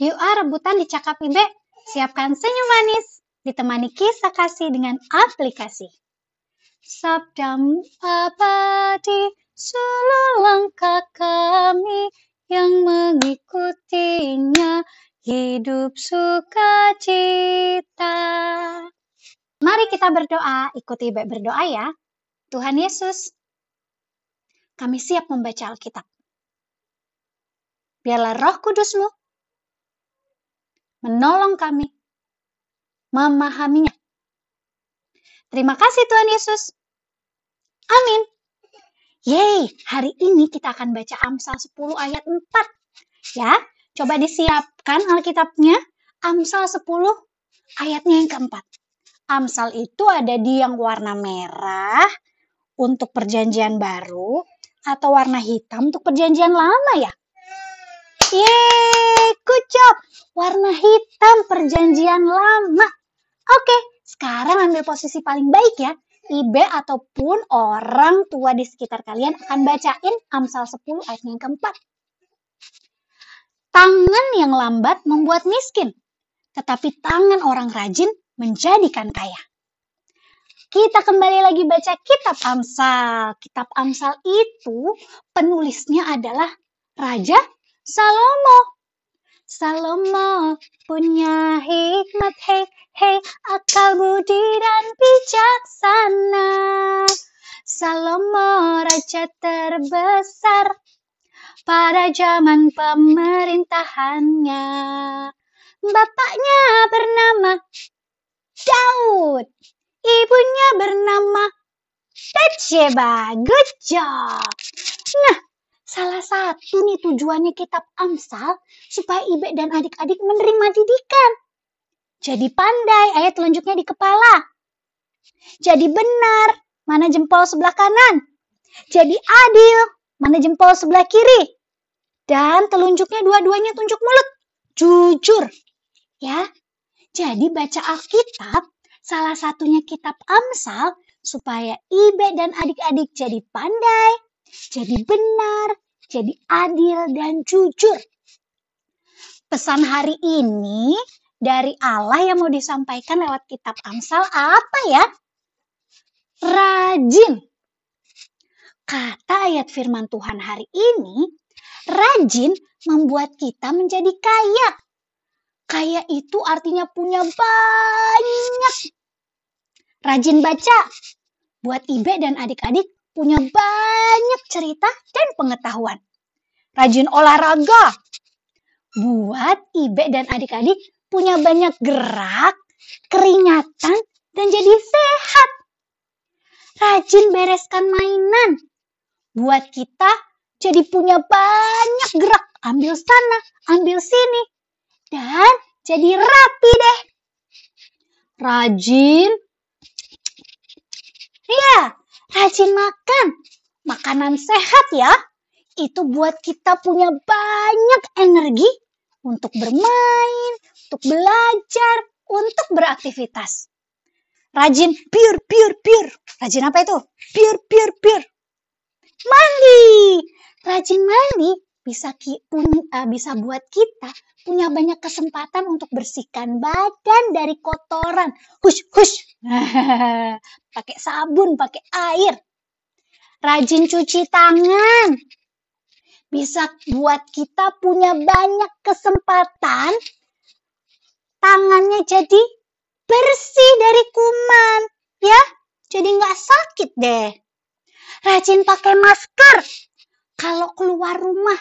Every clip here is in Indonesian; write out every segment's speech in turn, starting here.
Yuk ah rebutan di Cakap Ibe. Siapkan senyum manis, ditemani kisah kasih dengan aplikasi. Sabda abadi seluruh langkah kami yang mengikutinya hidup sukacita. Mari kita berdoa, ikuti Ibe berdoa ya. Tuhan Yesus, kami siap membaca Alkitab. Biarlah roh kudusmu menolong kami memahaminya. Terima kasih Tuhan Yesus. Amin. Yeay, hari ini kita akan baca Amsal 10 ayat 4. Ya, coba disiapkan Alkitabnya. Amsal 10 ayatnya yang keempat. Amsal itu ada di yang warna merah untuk perjanjian baru atau warna hitam untuk perjanjian lama ya? Yeay, good. Warna hitam perjanjian lama. Oke, sekarang ambil posisi paling baik ya. Ibe ataupun orang tua di sekitar kalian akan bacain Amsal 10 ayat yang keempat. Tangan yang lambat membuat miskin, tetapi tangan orang rajin menjadikan kaya. Kita kembali lagi baca kitab Amsal. Kitab Amsal itu penulisnya adalah Raja Salomo. Salomo punya hikmat, hei, hei, akal budi dan bijaksana. Salomo raja terbesar pada zaman pemerintahannya. Bapaknya bernama Daud, ibunya bernama Bathsheba. Good job. Nah, Salah satu nih tujuannya kitab Amsal supaya Ibe dan adik-adik menerima didikan. Jadi pandai, ayat telunjuknya di kepala. Jadi benar, mana jempol sebelah kanan. Jadi adil, mana jempol sebelah kiri. Dan telunjuknya dua-duanya tunjuk mulut. Jujur. Ya. Jadi baca Alkitab, salah satunya kitab Amsal supaya Ibe dan adik-adik jadi pandai, jadi benar, jadi adil dan jujur. Pesan hari ini dari Allah yang mau disampaikan lewat kitab Amsal apa ya? Rajin. Kata ayat firman Tuhan hari ini, rajin membuat kita menjadi kaya. Kaya itu artinya punya banyak. Rajin baca. Buat Ibe dan adik-adik punya banyak cerita dan pengetahuan. Rajin olahraga. Buat Ibe dan adik-adik punya banyak gerak, keringatan, dan jadi sehat. Rajin bereskan mainan. Buat kita jadi punya banyak gerak. Ambil sana, ambil sini. Dan jadi rapi deh. Rajin. Ya, rajin makan. Makanan sehat ya. Itu buat kita punya banyak energi untuk bermain, untuk belajar, untuk beraktivitas. Rajin pure, pure, pure. Rajin apa itu? Pure, pure, pure. Mandi. Rajin mandi bisa ki, uh, bisa buat kita punya banyak kesempatan untuk bersihkan badan dari kotoran. Hush, hush. pakai sabun, pakai air. Rajin cuci tangan. Bisa buat kita punya banyak kesempatan tangannya jadi bersih dari kuman. Ya, jadi nggak sakit deh. Rajin pakai masker. Kalau keluar rumah,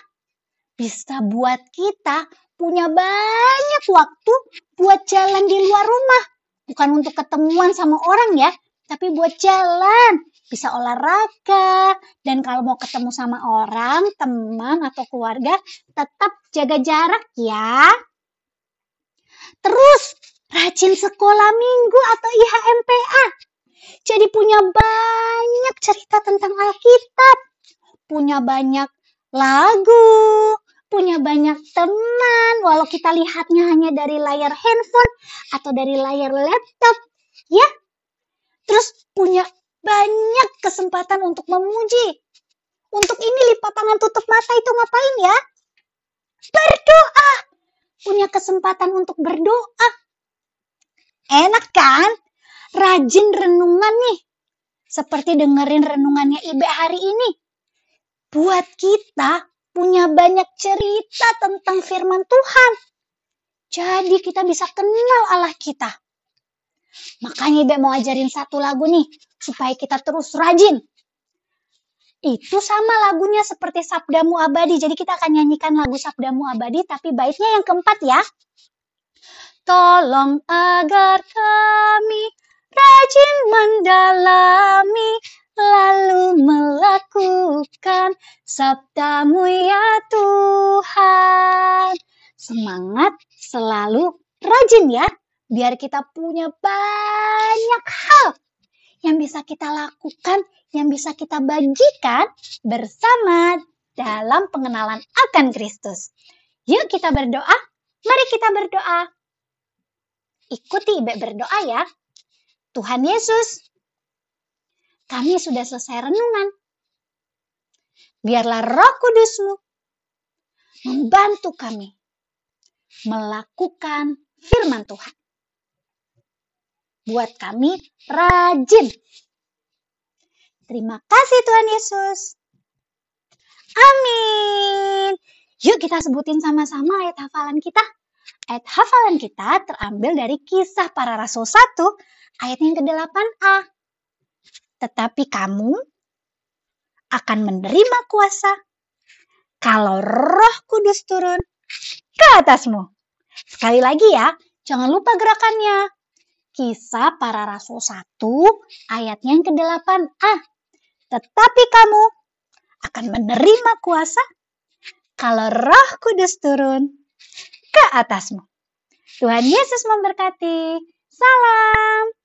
bisa buat kita punya banyak waktu buat jalan di luar rumah. Bukan untuk ketemuan sama orang ya, tapi buat jalan. Bisa olahraga. Dan kalau mau ketemu sama orang, teman atau keluarga, tetap jaga jarak ya. Terus, rajin sekolah minggu atau IHMPA. Jadi punya banyak cerita tentang Alkitab. Punya banyak lagu, punya banyak teman, walau kita lihatnya hanya dari layar handphone atau dari layar laptop, ya. Terus punya banyak kesempatan untuk memuji. Untuk ini lipat tangan tutup mata itu ngapain ya? Berdoa. punya kesempatan untuk berdoa. Enak kan? Rajin renungan nih. Seperti dengerin renungannya Ibe hari ini. Buat kita punya banyak cerita tentang firman Tuhan. Jadi kita bisa kenal Allah kita. Makanya Ibe mau ajarin satu lagu nih, supaya kita terus rajin. Itu sama lagunya seperti Sabdamu Abadi. Jadi kita akan nyanyikan lagu Sabdamu Abadi, tapi baiknya yang keempat ya. Tolong agar kami rajin mendalami lalu melakukan sabdamu ya Tuhan. Semangat selalu rajin ya, biar kita punya banyak hal yang bisa kita lakukan, yang bisa kita bagikan bersama dalam pengenalan akan Kristus. Yuk kita berdoa, mari kita berdoa. Ikuti Ibe berdoa ya. Tuhan Yesus, kami sudah selesai renungan. Biarlah roh kudusmu membantu kami melakukan firman Tuhan. Buat kami rajin. Terima kasih Tuhan Yesus. Amin. Yuk kita sebutin sama-sama ayat hafalan kita. Ayat hafalan kita terambil dari kisah para rasul 1 ayat yang ke-8a. Tetapi kamu akan menerima kuasa kalau roh kudus turun ke atasmu. Sekali lagi ya, jangan lupa gerakannya. Kisah para Rasul 1 ayat yang ke-8a. Tetapi kamu akan menerima kuasa kalau roh kudus turun ke atasmu. Tuhan Yesus memberkati. Salam.